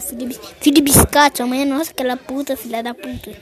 filho de, biscate, sua mãe é nossa, aquela puta, filha da puta.